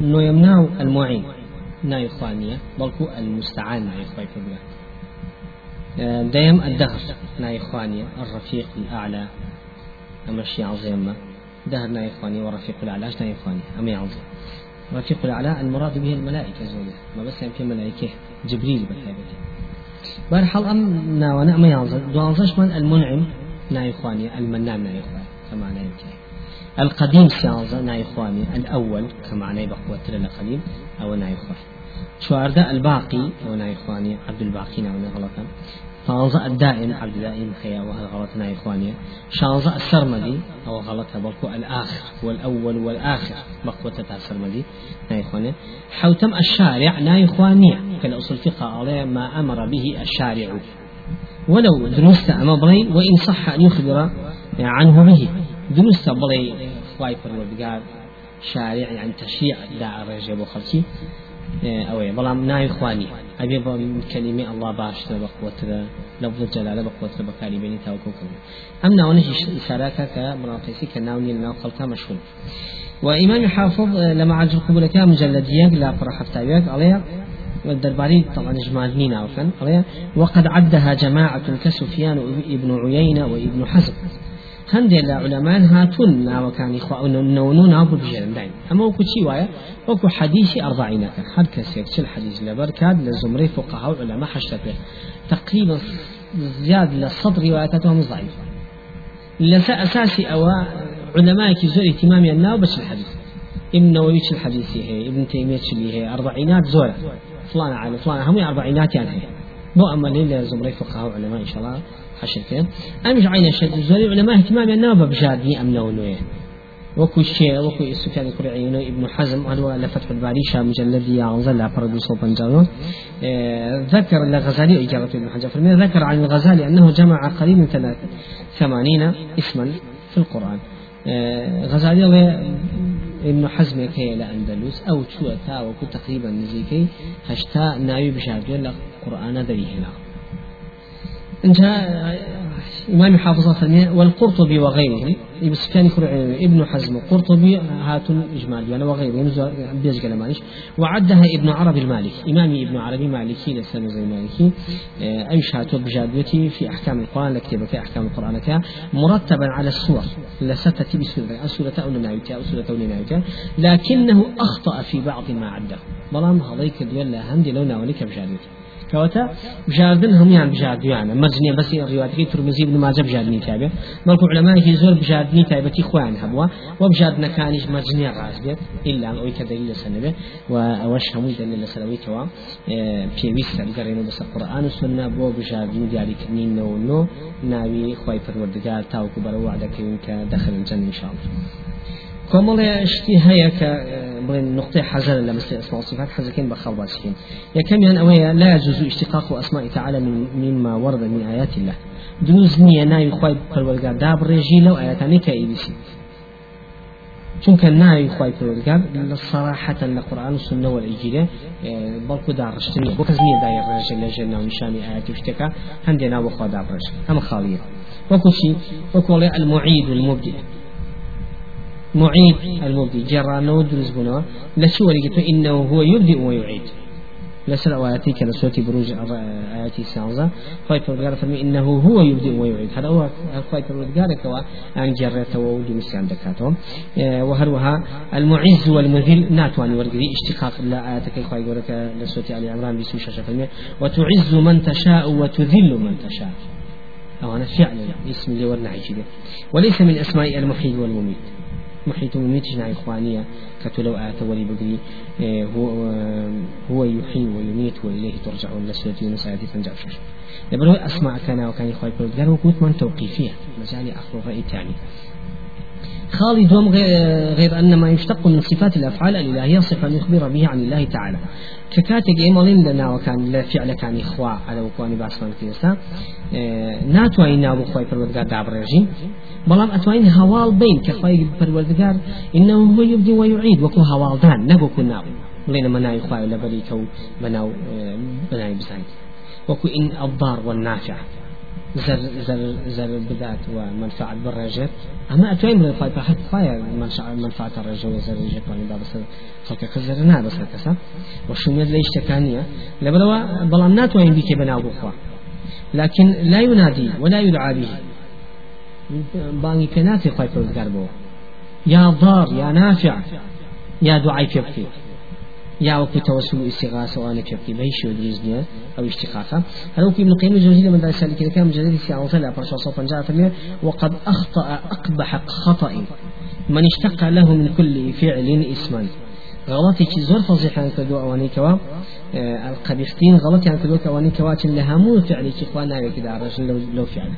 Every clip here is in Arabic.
يمنع المعين. ناي خوانية بلكو المستعان ناي خوي فرمي دايم الدهر ناي خوانية الرفيق الأعلى أمشي عظيمة دهر ناي خواني ورفيق الأعلى ناي خواني أمي عظيم. رفيق الأعلى المراد به الملائكة زوجة ما بس في ملائكة جبريل بالحيبة بارحال أم ناوانا ما يعظم دوانزش من المنعم ناي خواني المنان ناي خواني كما نايمتي القديم سيانزا ناي خواني الأول كما بقوة القديم أو ناي خواني شواردة الباقي أو ناي خواني عبد الباقي ناونا غلطا. فانزا الدائم عبد الدائم خيا وهذا غلطنا يا إخواني. شانزا السرمدي أو غلطها بلكو الآخر هو الأول والآخر بقوة السرمدي يا إخواني. حوتم الشارع نا إخواني كالأصول فقه عليه ما أمر به الشارع. ولو دروست أما بلي وإن صح أن يخبر عنه به. دروست بلي خواي فرودقار شارع يعني تشيع داع الرجل وخلشي ئەوەیە بەڵام ناوی خوانی ئەبێ بە کەلیمە ئەله باشتر بەقوترە لەفظ جەلالە بەقوترە بەکاری بینی تاوکوکردن ئەم ناوەنەشی ئشارەکە کە بڵاقیسی کە ناونی لەناو خەڵکە مەشغول وإمام حافظ لما عجل قبول كام مجلدية لا فرح فتاويك عليها والدرباري طبعا إجمالين عفوا وقد عدها جماعة كسفيان ابن عيينة وإبن حزم. هەندێک لە علەمان هاتون ناوەکانی نەوەن و ناو بژێرن داین ئەمە وەکو چی وایە وەکو حەدیسی ئەربعینەکە هەر کەسێک چل حەدیث لەبەر کات لە زمرەی فقها و علەما حەشتە پێ تقریبا زیاد لە صد رواياتات هم ضعيفة لسا أساسي أو علماء زور اهتمامي الناو بس الحديث ابن نووي الحديث هي ابن تيمية هي أربعينات زورة فلان على فلان هم أربعينات يعني أما ليلة زمري فقهاء وعلماء إن شاء الله حشرتين أمش عين الشد زوري علماء اهتمام أنه ببجادني أم نونويه وكو الشيء وكو سفيان الكرعي ابن حزم هو لفتح الباري شام مجلد يعنزل لا فرد صوب آه ذكر الغزالي إجابة ابن حجر فرمي ذكر عن الغزالي أنه جمع قريب من ثمانين اسما في القرآن. آه غزالي ابن حزم كي لأندلس أو شو تا وكو تقريبا نزيكي هشتا ناوي بشاردو لقرآن ذريه هنا انت إمام حافظ فرمي والقرطبي وغيره. ابن سفيان ابن حزم. قرطبي هات إجمال يعني وغيره. بيز معلش وعدها ابن عربي المالكي. إمامي ابن عربي مالكي لسان زي مالكي. آه، أيش هاتو بجادوتي في أحكام القرآن لكتبك أحكام القرآن كا مرتبا على السور. لستة بسورة السورة أو ناويتا أو سورة أو لكنه أخطأ في بعض ما عده بلام هذيك دولا هندي لو ناوليك بجادوتي كواتا بجاردن هم يعني بجارديان مرجني بس رواياتي ترمزي ابن ماجه بجاردني تابع مالكو علماء في زور بجاردني تابتي خوان هبوا وبجاردنا كانش مرجني راس بيت الا ان اوي كدليل سنبه واوش هم دليل سنوي توا في ويس قرينا بس القران والسنة بو بجاردني ديالي كنين نو نو ناوي خوي پروردگار تاوكو برو وعدك دخل الجنه ان شاء الله کۆمەڵێ شتی هەیە کە بڵێن نقطه حەزر لە مەسلی ئەسماء والصفات حەزەکەین بە خەڵ باسکەین یەکەمیان ئەوەیە لا يجوز اشتقاق أسماء تعالى مما ورد من آيات الله. دروست نییە ناوی خی پەروەرگار دابڕێژی لەو ئاەتانی کە ئیبیسی چونکە ناوی خی پەروەرگار لە سەراحەتەن لە قورآن و سنە وەرئیگیرێ بەڵکو داڕشتنی بۆ کەس نییە دای ڕێژە لە ژێر ناونیشانی ئاەتی شتێکە هەندێک ناوە خوا دابڕێژ ئەمە خاڵیە. وەکو چی؟ وەکوڵێ المعید المبدئ معيد. المبدي. جرانا ودرس بنا لشو قلت إنه هو يبدئ ويعيد. لسر آياتي كلا صوتي بروج آياتي سانزا خايف فرقار إنه هو يبدئ ويعيد. هذا هو خايف فرقار كوا أن جرته ودرس عندك هاتهم وهروها المعز والمذل ناتواني ورقدي اشتقاق لا آياتك خايف ورك لصوتي علي عمران بيسو شاشة وتعز من تشاء وتذل من تشاء. أو أنا فعلا اسم اللي ورنا وليس من أسماء المحيي والمميت. محيط مميتنا إخوانية كتلو آيات ولي بقري إيه، هو هو يحيي ويميت وإليه ترجعون. لسورة يونس فنجاب شش. يبلو أسماء كان وكان إخواني قال وكوت من توقيفية مجالي أخر رأي تاني خالد دوم غير أن ما يشتق من صفات الأفعال الإلهية صفة يخبر بها عن الله تعالى. ككاتك إيمالين لنا وكان فعل كان إخواء على وكواني باسمان كيسا آه، ناتوين نابو خواي فرودقار دابر رجيم. بلام أتوين هوال بين كخواي فرودقار إنه هو يبدي ويعيد وكو هوال دان نبو كناو بلين مناي خواي لبريكو بناو بناي بزايد. وكو إن الضار والنافع. زر زر زر بدات ومنفعة بالرجل. أما أتوين من الخايف حتى خايا منفعة الرجل وزر رجل واني بس خلق خزر نا بس كسا وشميد ليش تكانية؟ لبروا بلام ناتوين بك بناو بخوا. لكن لا ينادي ولا يدعى به باني كناتي خايف بو. يا ضار يا نافع يا دعاء في يا وكو توسل استغاثة وأنا كبكي بيش ودريزنيا أو اشتقاقا هل وكي ابن القيم الجوزي لما دعس لك كان مجلد في عوضة برشا صوفا جاء وقد أخطأ أقبح خطأ من اشتق له من كل فعل اسما غلطي كي زور فضيحة كدو أواني كوا آه القبيحتين غلطي عن كدو أواني كوا لهمو فعلي كي إخوانا كده لو, لو فعل.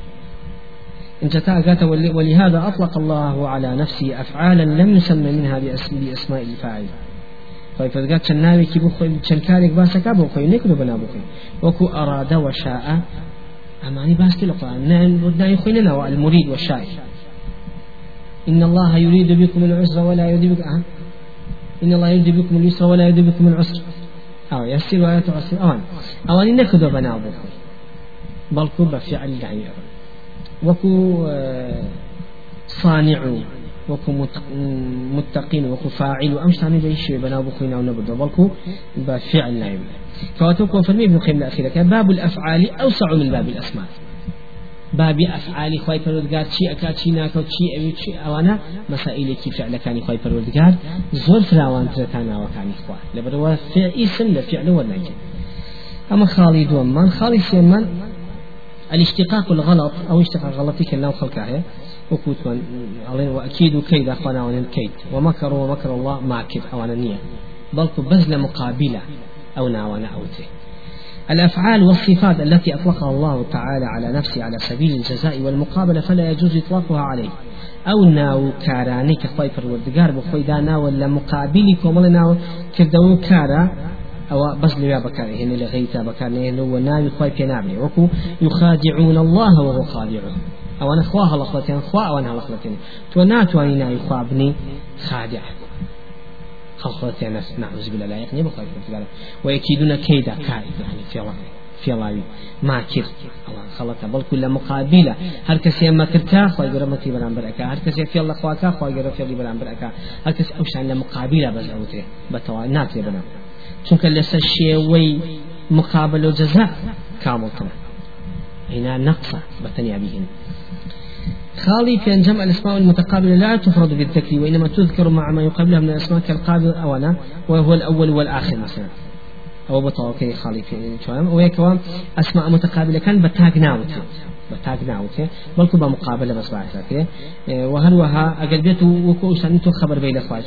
انت تاقات ولهذا أطلق الله على نفسه أفعالا لم يسمى منها بأسماء الفاعل. خۆی پزگات چەند ناوێکی بۆ خۆی چەند کارێک باسەکە بۆ خۆی نەکرد بنا بخۆی. وەکو ئەرادە وەشاء ئەمانی باسی لە قرآن ناوی خۆی نەناوە المريد والشاء إن الله يريد بكم العسر ولا يريد بكم أه؟ إن الله يريد بكم اليسر ولا يريد بكم العسر أو يسير ولا تعسر أوان أوان نكد بنا بخوي. بل كوب فعل يعني وكو صانعوا وكو متقين وكو فاعل أمش تاني بيش بنا بخوينا ونبدا بلكو بفعل نايم فواتوكو فرمي ابن القيم الأخيرة باب الأفعال أوسع من باب الأسماء. باب أفعال خواي پروردگار چی أكا چی ناكو چی أوي چی أوانا مسائل كي فعل كاني خواي پروردگار زور فراوان ترتانا وكاني خوا لبروا فعل اسم لفعل ونجم أما خالي دوم من خالي سيمان الاشتقاق الغلط أو اشتقاق غلطي كان خلقه وكوتمان عليه وأكيد كيد أخوانا وان الكيد ومكروا ومكر الله ماكر أوانا نية. بل بذل مقابلة أو ناوانا أوته الأفعال والصفات التي أطلقها الله تعالى على نفسه على سبيل الجزاء والمقابلة فلا يجوز إطلاقها عليه. أو ناو كاراني كخوي فروردگار بخوي دانا ولا مقابلي كومل ناو كردو كارا أو بس لي بكار هنا لغيتا بكار هنا وناوي خوي بينابني وكو يخادعون الله وهو خادعهم لخلتين خوا أو أنا لخلتين تو ناتواني ناوي خوا بني خادع. خلقتين نعوذ بالله الله في الله ما كر الله خلقه بل كل مقابلة. هر كسي ما كرتا خوا يقرمتي بلان بركة هر كسي في الله خواكا خوا يقرم في الله بلان بركة هر كسي أوش عن مقابلة بس أوتي بتوا ناتي بلان چونك لسه شيوي مقابل وجزاء كامل كما هنا نقصة بتنيا بهن خالي في جمع الأسماء المتقابلة لا تفرد بالذكر وإنما تذكر مع ما يقابلها من الأسماء كالقابل أولا وهو الأول والآخر مثلا. أو بطاقة خالي في ويكوا أسماء متقابلة كان بتاق ناوتي بتاق ناوتي بلكو بمقابلة بس بعثك وهل وها؟ أقل بيت وكو سنتو خبر بين الأخوات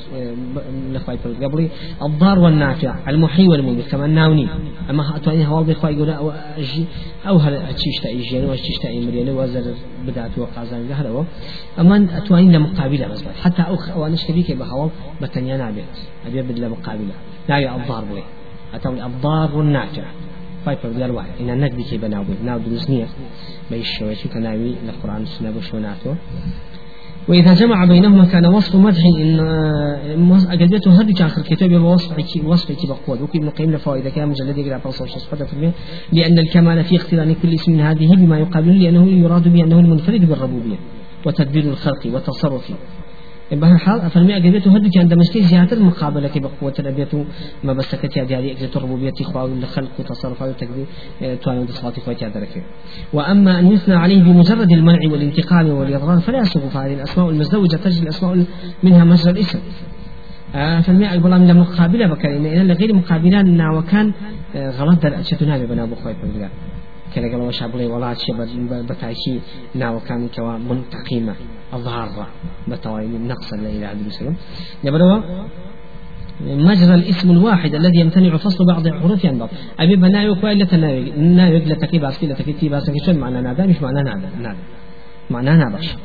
الأخوات قبلي. الضار والنافع المحيي والمميت كما ناوني. أما أتواني هوال بإخوة يقول أو أجي أو هل أتشيش تأيجين وأتشيش تأيمرين وزر بدأت وقازان هذا أما أتواني لمقابلة بس حتى أخ وأنا شكبيك بهوال بتنيا نابت أبي بدل مقابلة. لا الضار بلي أتوني الضار النافع فايفر ديال واحد إن النبي كي بناو بي ناو دروزنية بيش شويتي كناوي للقرآن السنة بشوناته وإذا جمع بينهما كان وصف مدح إن أجدته هذه آخر كتاب وصف وصف بقوة. وكي ابن القيم لفائدة كان مجلد يقرأ بوصف صفة لأن الكمال في اقتران كل اسم من هذه بما يقابله لأنه يراد بأنه المنفرد بالربوبية. وتدبير الخلق والتصرف بهالحال أفرمي أجريته هدك عند مشكلة زيادة المقابلة كي بقوة الأبيات ما بس كت يا دياري أجريت الربوبية إخوة الخلق وتصرفات وتقدير توانو صفات إخوة درك وأما أن يثنى عليه بمجرد المنع والانتقام والإضرار فلا يسوق فهذه الأسماء المزدوجة تجري الأسماء منها مجرى الاسم. آه فالماء أقبل من المقابلة بكريمة إن غير مقابلان وكان آه غلط در أشتنا بنا بخوي كلا قال وش عبلي ولا شيء بتعيشي ناو كان كوا منتقيمة الظهر بتوعي نقصا إله إلا الله يبدو مجرى الاسم الواحد الذي يمتنع فصل بعض الحروف عن بعض. أبي بناوي كويل لتناوي ناوي لتكي باسكي لتكي تي باسكي شو معنى نادا مش معنى نادا نادا معنى نادش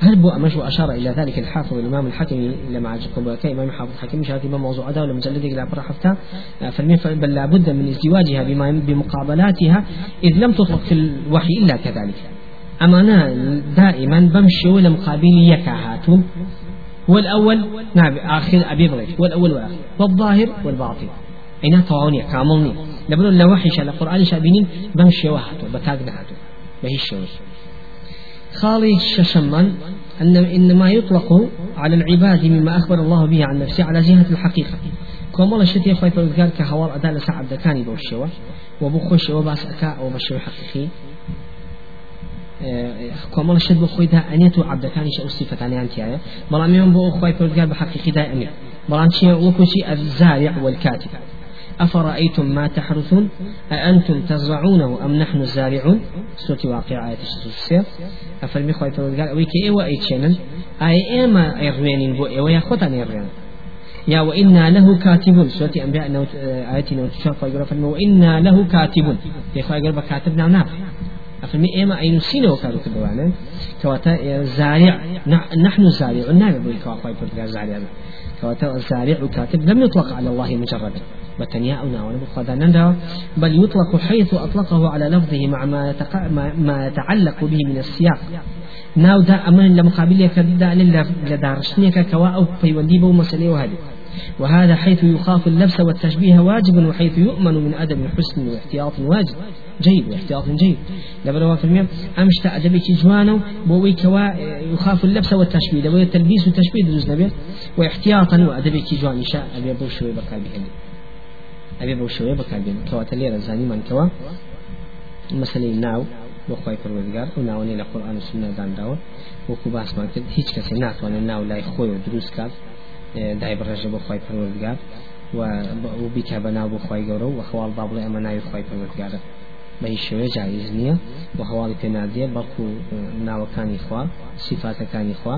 هل بو أمش وأشار إلى ذلك الحافظ الإمام الحكم لما عجبكم كإمام حافظ الحكم مش هذه موضوع هذا ولا مجلد إلى برحفتا فالمين بل لابد من ازدواجها بما بمقابلاتها إذ لم تطلق في الوحي إلا كذلك. أما أنا دائما بمشي ولا مقابل يكاهاتو هو الأول نعم آخر أبي بغيت هو الأول والآخر. والظاهر والباطن. أين طاوني كاملني لبنو لوحي شاء القرآن شابينين بمشي وهاتو بتاقنا هاتو بهي الشوي خالي الششمان أن إنما يطلق على العباد مما أخبر الله به عن نفسه على جهة الحقيقة. كما الشتي خوي فرزقار كهوار أداء لسا دكاني بوشوا وبو خوش وباس أكا وبشو حقيقي كما الشت بخوي دا أنيتو عبدكاني شو صفة أنيانتي آية. بلام يوم بو خوي فرزقار بحقيقي دا أنيت بلام شيء وكوشي الزارع والكاتب. أفرأيتم ما تحرثون؟ أأنتم تزرعونه أم نحن الزارعون؟ سورة واقع آية السير أفرمي خوي قال أويك إيوا أي تشنن أي إيما إروين بو إيوا يا إروين يا وإنا له كاتبون. سورة أنبياء آياتنا وتشوف يقول وإنا له كاتبون. يا خوي قال كاتبنا نافع أفرمي إيما أي نسينا وكانوا كدوانا كواتا زارع. نحن زارع نعم بوي كوا زارع. كواتا الزارع كاتب لم يطلق على الله مجردا. بتنيا أو ناونا بخدا بل يطلق حيث أطلقه على لفظه مع ما, يتق... ما يتعلق به من السياق. ناو دا أمن لمقابل كدا لدارشنيك كوا أو في بو مسألة وهذه. وهذا حيث يخاف اللبس والتشبيه واجب وحيث يؤمن من أدب حسن واحتياط واجب. جيد واحتياط جيد. لبروا في الميم أمشت أدبك جوانو بوي كوا يخاف اللبس والتشبيه. لبروا التلبيس والتشبيه دروز نبي واحتياطا وأدبك جوان شاء أبي أبو شوي بقى بهذه. أبي بو شوية بكاردين كواتە لێرە زانیمانکەوە مەسلەی ناو بۆ خی پروەردگار و ناوەی لە قورآن و سنە دانراوە وەکو باسمان کرد هیچ کەسێ ناتوانێت ناو لای خۆی و دروست کات دای بڕێژە بۆ خی پروەردگار و بیکە بە ناو خی گەورە و خەواڵ با بڵێ ئەمە ناوی خی پروەردگارە بە شێوەیە جایز نییە. و هەواڵی پێ نادێ بەڵکو ناوەکانی خوا صفاتەکانی خوا.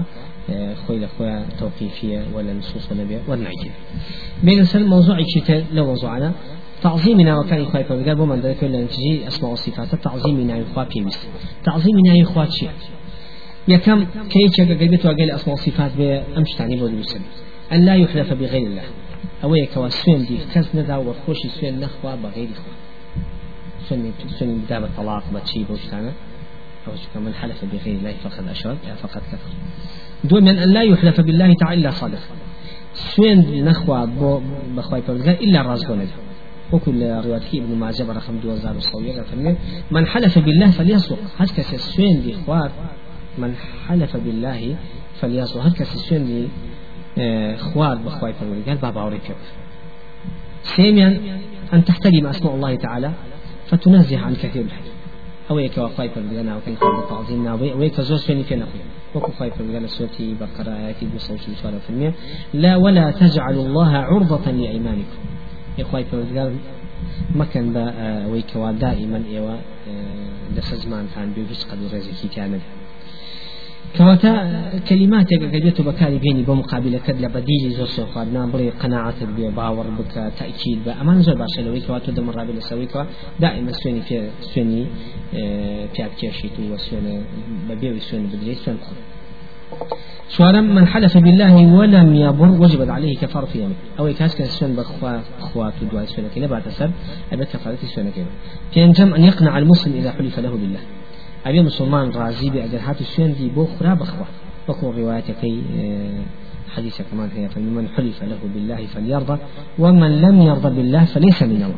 خوي لخويا توقيفية ولا نصوص النبي ولا نعجب بين سل موضوع شتاء لو موضوعنا تعظيمنا وكان إخوة قال بمن ذلك لأن تجي أسماء الصفات تعظيمنا إخوة بيمس تعظيمنا إخوة شيء كم كي تشجع قلبت وقال أسماء الصفات بأمش تعني بود أن لا يحلف بغير الله. أو يكوا سوين دي كز نذا وخوش سوين نخوة بغير إخوة سوين سوين دابة طلاق بتشي بوشتانا أو من حلف بغير الله فقد أشرك فقد كفر. دون من أن لا يحلف بالله تعالى إلا صادق. سوين نخوى بخواي فرزقان إلا رازقون وكل رواية ابن ماجه رقم 2000 من حلف بالله فليصدق. هكذا سوين دي خوار؟ من حلف بالله فليصدق. هكذا سوين دي آه، خوار بخواي فرزقان بابا أوريك. سيميا أن تحترم أسماء الله تعالى فتنزه عن كثير. الحديث أو يك وخايف لنا وكان خايف تعظيمنا ويك زوج فيني فينا وكو بقرة آياتي بصوت شوارع في المية لا ولا تجعلوا الله عرضة لأيمانكم. يا خايف لنا مكان با ويك دائما إيوا لسزمان كان بيوش قد رزقي كان كواتا كلماتك قديت بكاري بيني بمقابلة كد لبديجي زور سوخار نام بري قناعتك بي باور بك تأكيد بأمان زور باشا لوي كواتو دم الرابل سوي كوا دائما سويني في سويني بياك تيشيتو وسويني ببيوي سويني بدري سوين سؤالا من حلف بالله ولم يبر وجبت عليه كفارة يمين أو كاس كان سوين بخوا أخوات ودواء سوين كنا بعد سب أبي كفارة كنا في أن يقنع المسلم إذا حلف له بالله. أبي مسلمان رازي بأجر هاتو سوين دي بو خرا بخوا. وكو روايتكي آه، حديث كمان هي فمن حلف له بالله فليرضى ومن لم يرضى بالله فليس من الله.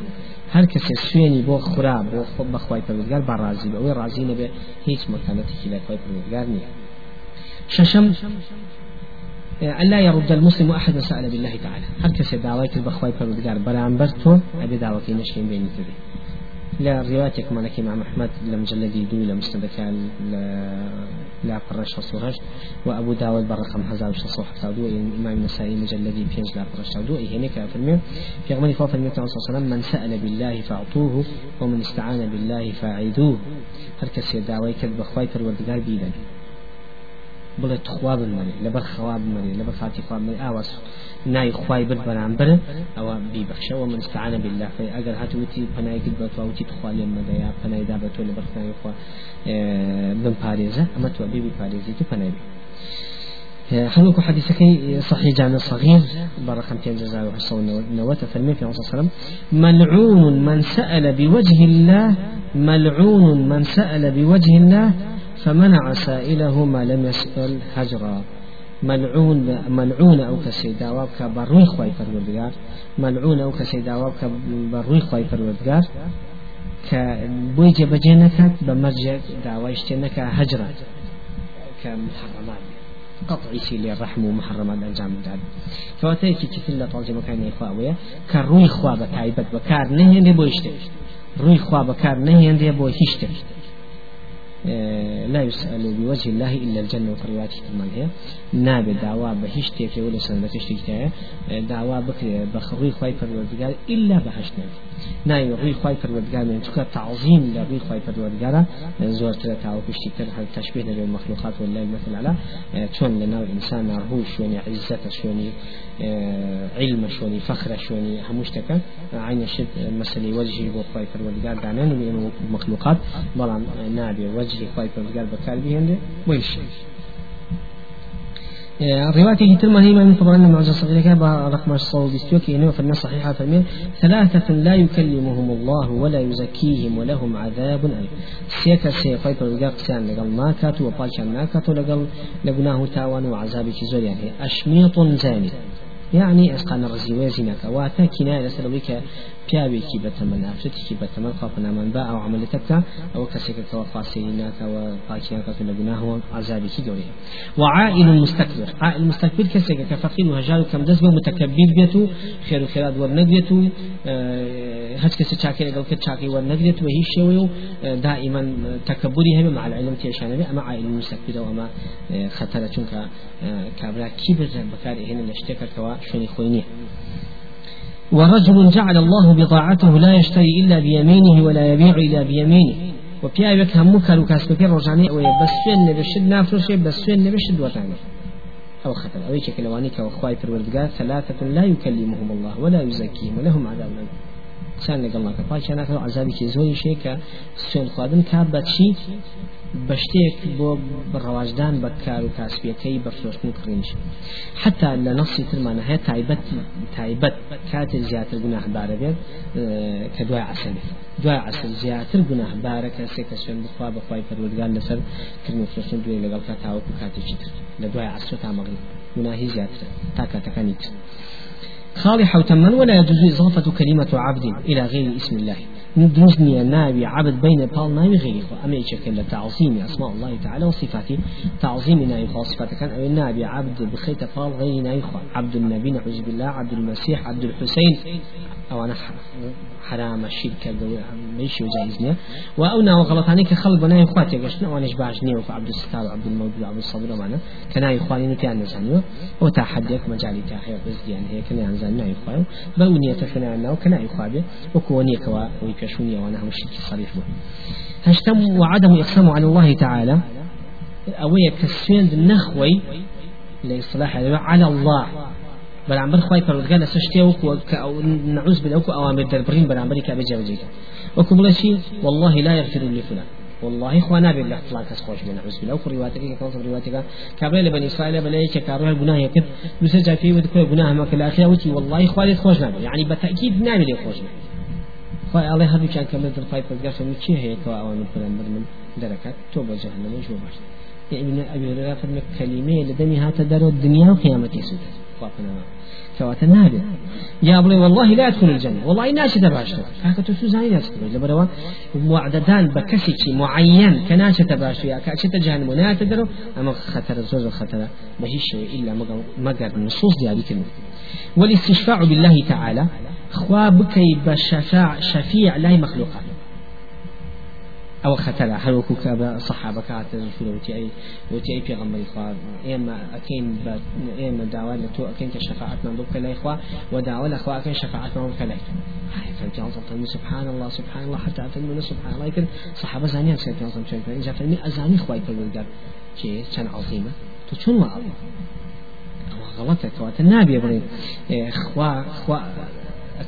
هر کس سوێنی بۆ خورا بۆ خۆ بەخوای پەروەردگار با ڕازی بە ئەوەی ڕازی نەبێ هیچ مکانەتێکی لای خۆی پەروەردگار نییە شەشەم ألا يرد المسلم أحد سأل بالله تعالى هر كسي دعوات بخواي پروردگار برانبر تو أبي دعوتي نشين بيني تبي لا روايتك مالك إمام أحمد لم جلدي دو لم كان لا قرش صورش وأبو داود برقم هزار شصوح تادو إمام النسائي مجلدي بينج لا قرش تادو إيه هناك في في أغمني فوق المئة صلى الله عليه وسلم من سأل بالله فأعطوه ومن استعان بالله فأعيدوه. هر كسي دعوة كذب خواي پروردگار بيدن. بڵێ تخوا بمەێ لەبەر خوا بمەێ لەبەر خاتی خوا ئاواز نای خوای بر بەرامبەر ئەوە بیبەخشەوە من استعانە بالله فەی ئەگەر هاتووتی پەنایکت بە تووتی تخوا لێم مەدەیا پەنایدا بە تۆ لەبەر خناوی خوا بم پارێزە ئەمە تو بێبی پارێزی تو پەنای هەموو حديثك صحيح جامع صغير برقم تنجزا وحصون نوات فرمي في صلى الله ملعون من سأل بوجه الله ملعون من سأل بوجه الله فمنع سائله ما لم يسأل هجرا ملعون ملعون أو كسيدا. وابك بروي خوي فرودگار ملعون أو كسيدا. وابك بروي خوي فرودگار كبوي جبجي نكات بمرجع دعوة اشتنك هجرة كمحرمات قطعي شيء للرحم ومحرمات أنجام الداد فواتيكي كتلة طالجة مكان إخوة كروي إخوة بتايبت بكار نهي دي بويشتك روي إخوة بكار نهي دي بويشتك لا يسأل بوجه الله إلا الجنة وفريواتي كمان هي نابي دعوة بهشتك ولا سنة تشتك دعوة بك بخروي خواي فرودگار إلا بهشتك ناي روي خواي فرودگار من تكا تعظيم لروي خواي فرودگار زور ترى تعو بشتكتر هل تشبيه نبي المخلوقات ولا المثل على شون لنا الإنسان هو شوني عزته شوني علم شوني فخر شوني هموشتك عين الشد مسألة وجهي بو خواي فرودگار دعنان من المخلوقات بلان نابي وجهي خواي فرودگار بكار بيهنده ويش روايته تلما هي من طبعا معجز صغيرة رقم الصوت ديستوك إنه في النص صحيحة فرمي ثلاثة لا يكلمهم الله ولا يزكيهم ولهم عذاب أليم. سيكا سيقاي فرقاق سيان لقل وقال ما كاتو لقل لقناه تاوان وعذابك زور يعني. أشميط زاني. يعني أسقان الرزي ويزينك واتا كناية لسلويك پیاوێکی بەتەمەن ئافرەتێکی بەتەمەن خاپەنامان با ئەو عملەتەکە ئەو کەسێکەوە خاصێنی ناکە و پاکیانکە لە گوناهەوە عذابێکی گەورەیە وعائل مستكبر عائل مستكبر كسيك كفقير وهجار كم دزبه متكبر بيتو خير وخيرات ورنقيتو هەچ کەسی چاکێ لەگەڵ کرد وەرنەگرێت و هیچ شێوەیە و هەبێ مع العلم تێشانەبێ ئەمە عائل مستكبر و ئەمە خەتەرە چونکە کابرا کی بزن بەکار هێنە لە شتێکەکەەوە شوێنی خۆی نییە ورجل جعل الله بضاعته لا يشتري إلا بيمينه ولا يبيع إلا بيمينه. وبيعك هم كانوا كاسبك رجعني أو بس سوين نبشد نافرش بس سوين نبشد وتعني أو خطر. أو يشك لوانيك وأخوائي في ثلاثة لا يكلمهم الله ولا يزكيهم ولهم عذاب أليم سان لەگەڵ ناکە پاچیانەکە عذابێکی زۆری شەیە کە سوێن خواردن کا بەچی بە شتێک بۆ ڕەواژدان بە کار و کاسبیەکەی بە فرۆشتن کڕینش حتا لە نەسی ترمانە هەیە تایبەت تایبەت کاتێ زیاتر گوناهبارە بێت کە دوای عسل. دوای عسل زیاتر گوناهبارە کەسێک کە سوێن بخوا بەخوای پەروەردگار لەسەر کردن و فرۆشتن دوێ لەگەڵ کە تاوەکو کاتێکی تر. لە تا مەغرب گوناهی زیاترە تا کاتەکانی تر تمن ولا يجوز إضافة كلمة عبد إلى غير اسم الله. ندرزني ناوي عبد بين بال ناوي غيره أما يشكل تعظيم أسماء الله تعالى وصفاته. تعظيم ناوي وصفاته. كان أو ناوي عبد بخيت بال غير ناوي عبد النبي نعوذ بالله. عبد المسيح عبد الحسين. أو أنا حرام الشركة ماشي وجائزنا وأونا وغلطاني كخلق بناي إخواتي قشنا وأنا إشباع جنيه وعبد الستار وعبد الموجود وعبد الصبر معنا كنا إخواني نتيان نزانيو وتحديك مجالي تاخير بس يعني هي. كنا نزانيو إخواني بأونية تفنى عنا وكنا إخواني وكوني كوا ويكشوني وأنا هم الشرك صريح به هشتم وعدم إقسام على الله تعالى. أويا كسوين نخوي لإصلاح على الله. بەرامبەر خی پەرودگار لە سشتێ وەکو نعوز بێ وەکو ئەوامر دەربڕین بەرامبەری کا بێجێ بجێ وەکو بڵێ چی؟ والله لا يغفر لفلان والله خوا نابێت لە اختلاق کەس خۆش بێ نعوز بێ وەکو ڕیواتەکە کەوت ڕیواتەکە کابرا لە بنی ئیسرائیل بەلە یەکێ کاڕۆی گوناهی کرد دوسە جا پێی ود کوێ گوناه مەکە لە ئاخرا وتی والله خوا لێت خۆش نابێت. یعنی بەتأکید نابێت لێ خۆش بێت. خواهي الله هذا كان كم من الفايت بس من شيء هيك أو من فلان من دركات توبة جهنم وشو باش. ابن أبي هريرة فرمك كلمة لدني هات دار الدنيا وقيامتي سود خافنا يا بلي والله لا يدخل الجنة. والله ناشي تباشر هكا تسوزاني ناس تباشر لبروا معددان بكسيكي معين كناشة تباشر يا كاشة جهنم. ونا تدرو أما خطر زوز خطر ما هي شيء إلا مقر نصوص دي هذه كلمة والاستشفاع بالله تعالى خوابكي بشفاع شفيع لا مخلوقات. أو خطر هل وكو كابا صحابة كاتر شو وتي أي وتي أي في غمر إخوة إما أكين ب إما دعوة لتو أكين كشفاعة من ضبك لا إخوة ودعوة الأخوة أكين شفاعة من ضبك لا فانت سبحان الله سبحان الله حتى أتمنى سبحان الله. يمكن صحابة زانية سيد نظام شيء إذا فهمي أزاني إخوة يقول قال شيء كان عظيمة. تشون ما عظيمة غلطة. كوات النبي يبغي إخوة إخوة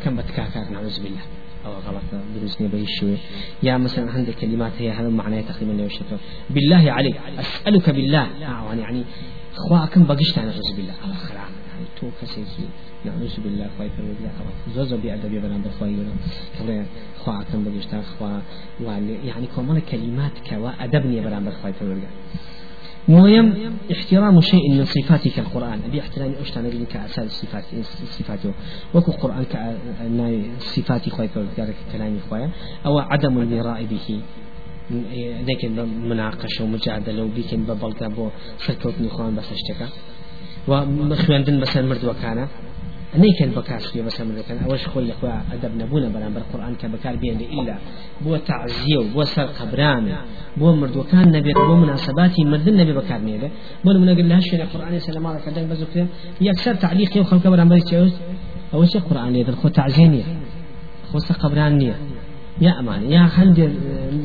كم بتكاكر. نعوذ بالله. أو غلط دروسني به الشوي يا مثلا عندك كلمات هي هذا معناه تقريبا لو شكر بالله عليك أسألك بالله. يعني يعني خواكم بقشت أنا أعوذ بالله. الله خلع يعني تو كسيكي نعوذ بالله خواي في بالله زوز بأدب يبنا بخواي ولا كبر خواكم بقشت. خوا يعني كمان كلمات كوا أدبني يبنا بخواي في مهم احترام شيء من صفاتك القرآن. أبي احترام أشتان أبي كأساس الصفات صفاته. وكو القرآن كصفات خوي كلامي خوي أو عدم المراء به. لكن مناقشة ومجادلة وبيكن ببلغة بو سركوتني خوان بس اشتكى. ومخواندن بس المرد وكان نيكن بكاس في بس من كان أوش خوي أخوة أدب نبونا بلا بالقرآن كبكار بين إلا. بو تعزية بو سر قبران. بو مرد وكان نبي بو مناسباتي مرد النبي بكار ميله بو من نقول لها شيء القرآن؟ سلام عليك كذا بزوك يكسر تعليق يوخل كبران بيتشوز أول شيء قرآن يدل خو تعزينية خو قبرانية يا أمان يا خلد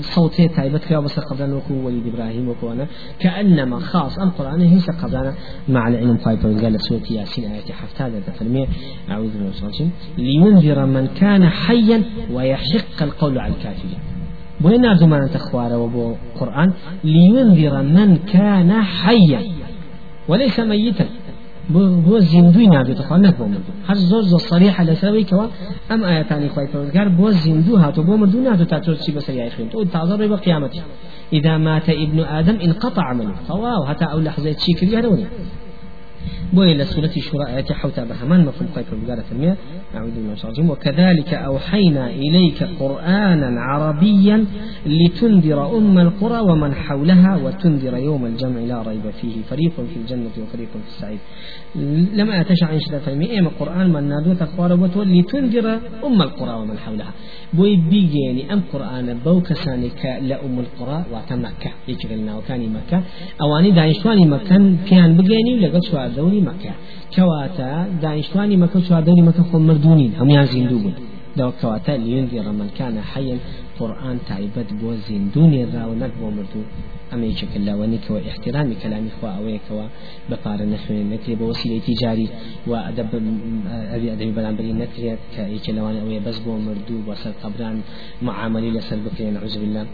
صوتي تايبت كيا بس قبلنا وكو وليد إبراهيم وكوانا كأنما خاص القرآن هي قبلنا مع العلم فايبر قال سورة ياسين آية حفتة تفرمي أعوذ بالله من الشيطان لينذر من كان حيا ويحق القول على الكافرين. أرجو ما تخوار وبو قرآن؟ لينذر من كان حيا. وليس ميتا. بۆ زیندوی نابێتەخوا نەبوو مردوو. هەر زۆر زۆر صریح لەسەرەوەیکەوە ئەم ئاەتانی خی پەروەردگار بۆ زیندوو هاتو بۆ مردوو ناتو تا تۆ چی بەسەر یای خوێن. تۆ تازە ڕێ بە قیامەتی. إذا مات ابن آدم انقطع عمله فواو حتى أو لحظة شي كريا بوي لسورة شورى آيات حوتا بهمان مفهوم قيب البقالة فرمية أعوذ بالله من وكذلك أوحينا إليك قرآنا عربيا لتنذر أم القرى ومن حولها وتنذر يوم الجمع لا ريب فيه. فريق في الجنة وفريق في السعيد لما أتشع إن شاء الله إيما قرآن من نادو تخوار لتنذر أم القرى ومن حولها. بوي بيجيني أم قرآن بو كسانك لأم القرى وكان مكة. يجرلنا وكان مكة. أواني دايشواني مكان كان بيجيني لقد شوار دوري مكة كواتا دايشواني مكة شوار دوري مكة خو مردونين هم يازين دوبون دو كواتا لينذر من كان حيا قرآن تعبد بو زندوني الراو نقبو مردون أما يشكل لاواني كوا احترام كلام إخوة أو كوا بقار نحن نكري بوسيلة تجاري وأدب أبي أدبي بلان بري نكري كيشكل لاواني أو بس بو مردو وسر قبران معاملي لسر بكري نعوذ بالله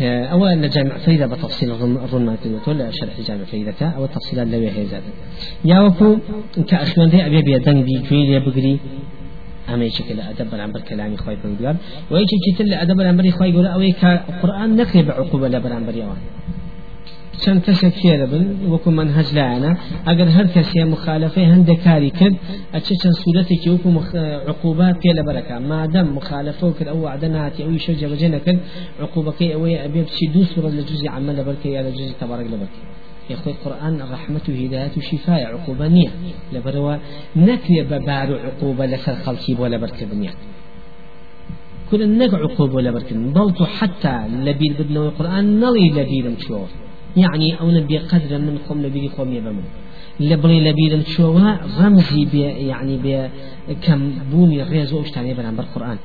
أولا جامع فريدة بتفصيل الرن ما ولا شرح جامع فريدة أو التفصيلات لو هي زاد يا وكو كأخوان دي أبي أبي دنگ دي كوي بقري أما يشكل أدب الأمر كلامي خوي بقول ويجي كتل أدب الأمر خوي يقول أو القرآن نكري بعقوبة لبران بريوان چەند کەسێک فێرە بن وەکو منهج لایەنە. ئەگەر هەر کەسێ مخالفەی هەندێک کاری کرد ئەچێ چەند سوورەتێکی وەکو عقوبات پێ لە بەرەکە. مادەم مخالفە کرد ئەو وعدە نهاتی ئەوی شە جەبەجێ نەکرد. عقوبەکەی ئەوەیە ئەبێ بچی دوو سوورەت لە جوزی عمل لەبەرکە یا لە جوزی تەبارەک لەبەرکە يخوي القرآن رحمة وهداية وشفاء عقوبة نية لبروا نكري ببار عقوبة لسر خلقي ولا بركبنيا كل النك عقوبة ولا بركبنيا بلتو حتى لبير بدنا القرآن نلي لبير مشور يعني أو نبي قدر من خم نبي خم يبمن. لبري لبيرن شوها رمزي بي يعني بي كم بوني ريزو اشتاني بنا بالقرآن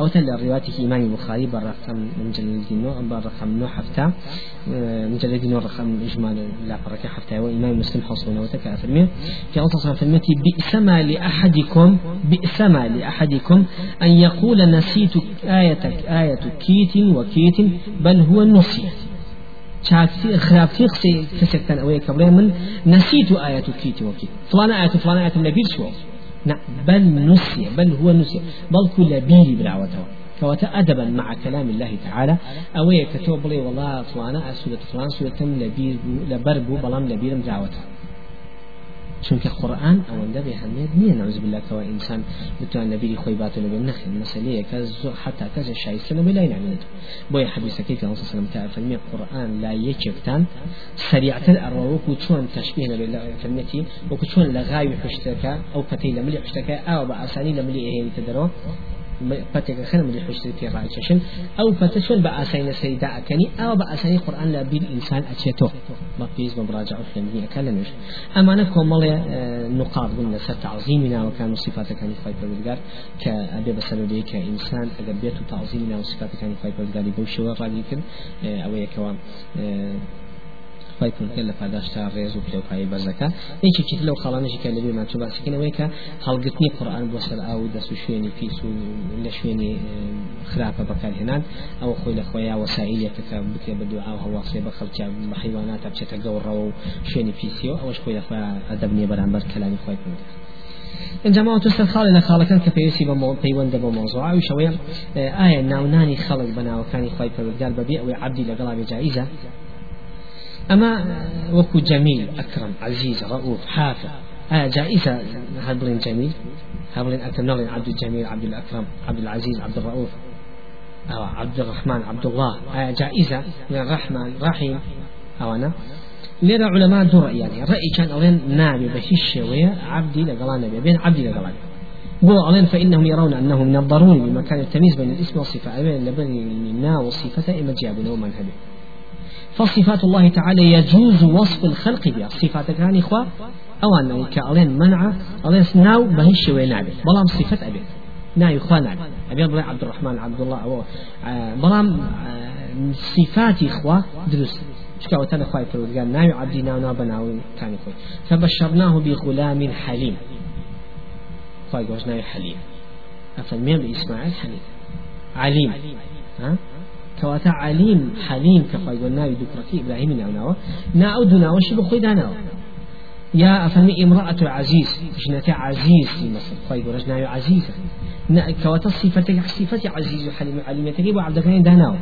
أو تل روايته إمام البخاري بالرقم من جلد نو بالرقم نو من جلد نو رقم إجمال لا بركة حفتا وإمام مسلم حصل وتك أفرمي في أنصار فرمتي بئس ما لأحدكم بئس ما لأحدكم أن يقول نسيت آية آية كيت وكيت بل هو نسي چاکسی خراپتی قسەی کەسێکتان ئەوەیە کە بڵێ من نسيت آية كيتي وكي فلان آية فلان آية لبير شو لا بل نسي بل هو نسي بل كل بيري براوته كواتا أدبا مع كلام الله تعالى أويك كتب لي والله فلان سورة فلان سورة لبير لبربو بلام لبير مزاوته چونکە قورآن ئەوەندە بێ هەمێت نییە نەوز بالله کەەوە ئینسان بتوان نەبیری خۆی باتە لەبێ نەخێن مەسلەیە کە زۆر حتا کەسە شایستە لەبێ لای نامێت بۆیە حەدیسەکەی کە سلم تا فەرمی قورآن لا یەکێکتان سریعتر ئەڕۆ وەکو چۆن تەشبیه لەبێ لە فەرمەتی وەکو چۆن لە غاوی حشتەکە ئەو پەتەی لە ملی حشتەکە ئاوە بە ئاسانی لە ملی ئەهێنیتە دەرەوە پتێکە خەنم لە حشتی پێ ڕایکەشن ئەو پەتە چۆن بە ئاسانی سەریدا ئەکەنی ئەوە بە ئاسانی قورآن لە بیر ئینسان ئەچێتەوە بە پێیز بە بڕاجع و خوێندنیەکە لە نوێش ئەمانە کۆمەڵێ نقاط بوون لەسەر تعظیمی ناوەکان و صفاتەکانی خی پەروەردگار کە ئەبێ بەسەرەوەی کە ئینسان ئەگەر بێت و تعظیمی ناو صفاتەکانی خی پەروەردگاری بەو شێوە ڕادی کرد ئەوەیەکەوە خی پرکە لە پاداشتا ڕێز و پلێپایی بەرزەکە یەکێکی لەو خاڵانشی کە لەبێ ماچوو باسیکەنەوەی کە هەڵگرتنی قورآن بۆ سەر ئاو دەست و شوێنی پیس و لە شوێنی خراپە بەکارهێنان ئەو خۆی لە خۆیان وەسائلێکە کە بکرێ بە دوعا هەواڵێ بە خەڵکیان بە حیوانات بچێتە گەوڕەوە و شوێنی پیسیەوە ئەوەش خۆی لە خۆیان ئەدەبنیە بەرامبەر کەلامی خۆی پرکە انجام تو سر خاڵ لە خاڵەکان کە پێویستی بە پەیوەندە بە مۆزوع و شەوەیە ئایا ناونانی خەڵک بە ناوەکانی خی پەروەردگار بەبێ ئەوەی عبدی لەگەڵا بێجاییزە أما وكو جميل أكرم عزيز رؤوف حافظ. آه جائزة هبلين جميل. هبلين أكرم نغلين عبد الجميل عبد الأكرم عبد العزيز عبد الرؤوف. أو عبد الرحمن عبد الله. آه جائزة من الرحمن رحيم أو أنا لێرە علماء دوو يعني. رأي كان أولين نابي بهش ويا عبدي لقلان نبي بين عبدي لقلان. بو أولين فإنهم يرون أنه من الضروري بمكان التمييز بين الاسم والصفة أبين لبن نا والصفة إما جابوا من هذه فصفات الله تعالى يجوز وصف الخلق بها. صفات كان إخوة؟ أو أن كألين منع ألين ناو بهش ويا نابي بلام صفة أبي. ناي إخوان نابي أبي عبد الرحمن عبد الله. أو آه، بلام آه، صفات إخوة دروس. شكاوة أنا خواهي قال ناوي عبدي ناو ناو بناوي كان خوي. فبشرناه بغلام حليم. خواهي قوش ناوي حليم. أفرميان بإسماعيل حليم. عليم. ها؟ كواتا عليم حليم كخواهي قول ناوي دكرتي إبراهيم ناو ناو ناو دو ناو شبه خوي داناو يا أفهمي امرأة عزيز جنتي عزيز في مصر خواهي قول ناوي عزيزة كواتا صفتك صفتي عزيز وحليم عليم تجيب عبد الكريم داناو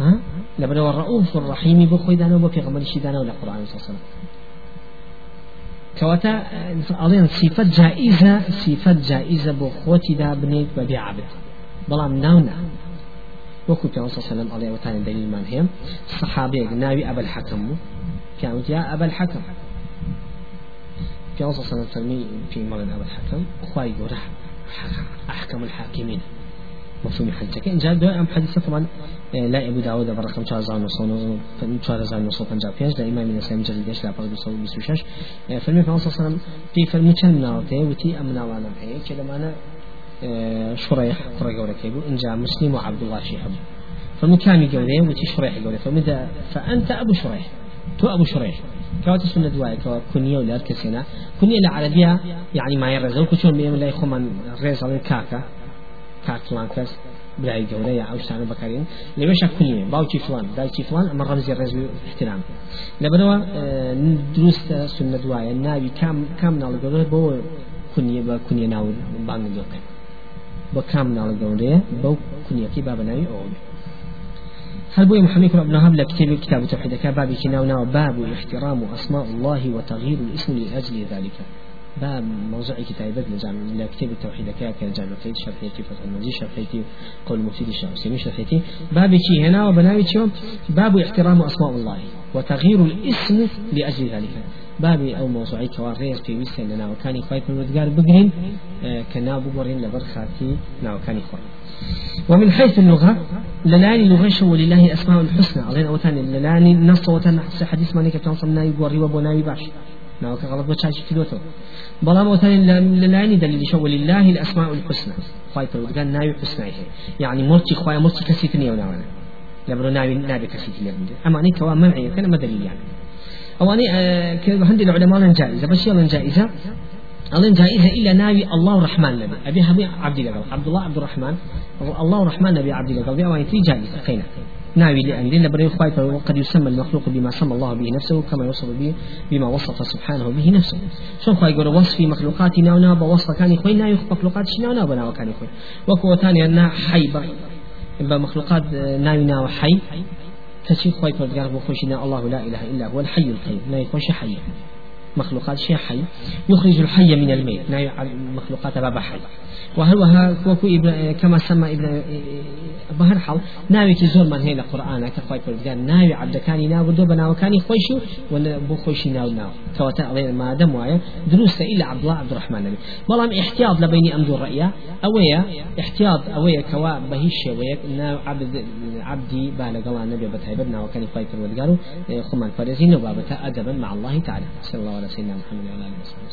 ها؟ لبنا الرؤوف الرحيم بخوي دانا وبفي غمر شي دانا ولا قرآن صلى الله عليه وسلم كواتا أظن صفة جائزة صفة جائزة بخوتي دا بنيت ببي عبد بلام ناونا وكو عليه وتعالى دليل من هم؟ صحابي ناوي أبا الحكم. كانت يا أبا الحكم. بيان صلى الله عليه وسلم في مرض أبا الحكم. خواي يرح أحكم الحاكمين. مفهوم حديثك. إن جاء أم حديث طبعا لا أبو داود برقم 4955 لا إمام الإسلام جلدش لا برد بسوشش فالمي في صلى الله عليه وسلم في فالمي كان ناوته وتي أمنا وأنا هي كده شريح قرى جورة كيبو إن جاء مسلم وعبد الله شيحب فالمكامي جورة وتي شريح جورة فمدى فأنت أبو شريح. تو أبو شريح. كوات سنة دواي كوا كنية ولا كسينا. كنية العربية يعني ما يرزق كشون بيم لا يخمن رزق كاكا. كاكلان كاس برای گەورەیە ئەو شتانە بەکارین لەوێشە کونیێ باوکی فلان دایکی فلان ئەمە ڕەمزی ڕێزوی احترام. لەبەرەوە دروستە سنە دوایە ناوی کام کام ناڵە گەورە بۆ کونیە بە کونیە ناو بانگ دۆکەن بۆ کام ناڵە گەورەیە بەو کونیەکەی با بەناوی ئەوە هل بوي محمد بن وهب لكتاب كتاب التوحيد كباب كناونا باب احترام أسماء الله وتغيير الاسم لأجل ذلك. باب موضوع كتابة لجامع لكتاب التوحيد كجامع قيد شرحيتي فتح المجيد شرحيتي قول مفيد الشيخ سيمي شرحيتي باب كي هنا وبناوي باب احترام أسماء الله. وتغيير الاسم لأجل ذلك. باب أو موضوعي كواريز في ويسا لنا وكان خواهي بالودقار بقرين آه كنا بقرين لبرخاتي نا وكان خواهي ومن حيث اللغة للاني لغة ولله أسماء الحسنى. علينا وثاني للاني نص وثاني حديث مانيك تنصم ناي قوري وبناوي باش. ناوك غلط بتشاش كيلوتو بلا موتان للعين دليل شو ولله الأسماء الحسنى. خايف قال ناوي حسنى يعني مرتي خوايا مرتي كسيتني وناوانا ناوي ناوي كسيتي لبندي أما أني كوا منعي كان ما دليل يعني. أو أني آه كهندي العلماء جائزة. بس يلا جائزة أظن جائزة إلا ناوي الله الرحمن نبي أبي هبي عبد الله عبد الله عبد الرحمن. الله الرحمن نبي عبد الله قال وين في جائزة؟ قينا ناوي لأن لأن بري خوايت وقد يسمى المخلوق بما سمى الله به نفسه كما يوصف به بما وصف سبحانه به نفسه. شو خواي يقول وصف مخلوقات ناونا بوصف كان يخوي ناوي مخلوقات ناونا بنا وكان يخوي وكو ثاني أن حي بمخلوقات ناوي ناو حي كشي خواي فرد بخوشنا الله لا إله إلا هو الحي القيوم لا يخوش حي مخلوقات شيء حي يخرج الحي من الميت ناوي مخلوقات باب حي وهل وكو كما سمى ابن بهر حال ناوي زور من هنا القرآن كخوي فرقان ناوي عبد كاني ناو دو بناو كاني خويشو ولا بو خويشي ناو ناو. كواتا عليه ما دم وايا دروس إلا عبد الله عبد الرحمن نبي. والله احتياط لبيني أمدو الرأي أويا احتياط أويا كوا بهيش ويا ناو عبد عبدي بالغ الله النبي بتايب ناو كاني خوي فرقان خمان فرزين وبابتا أدبا مع الله تعالى. صلى الله على سيدنا محمد وعلى آله وصحبه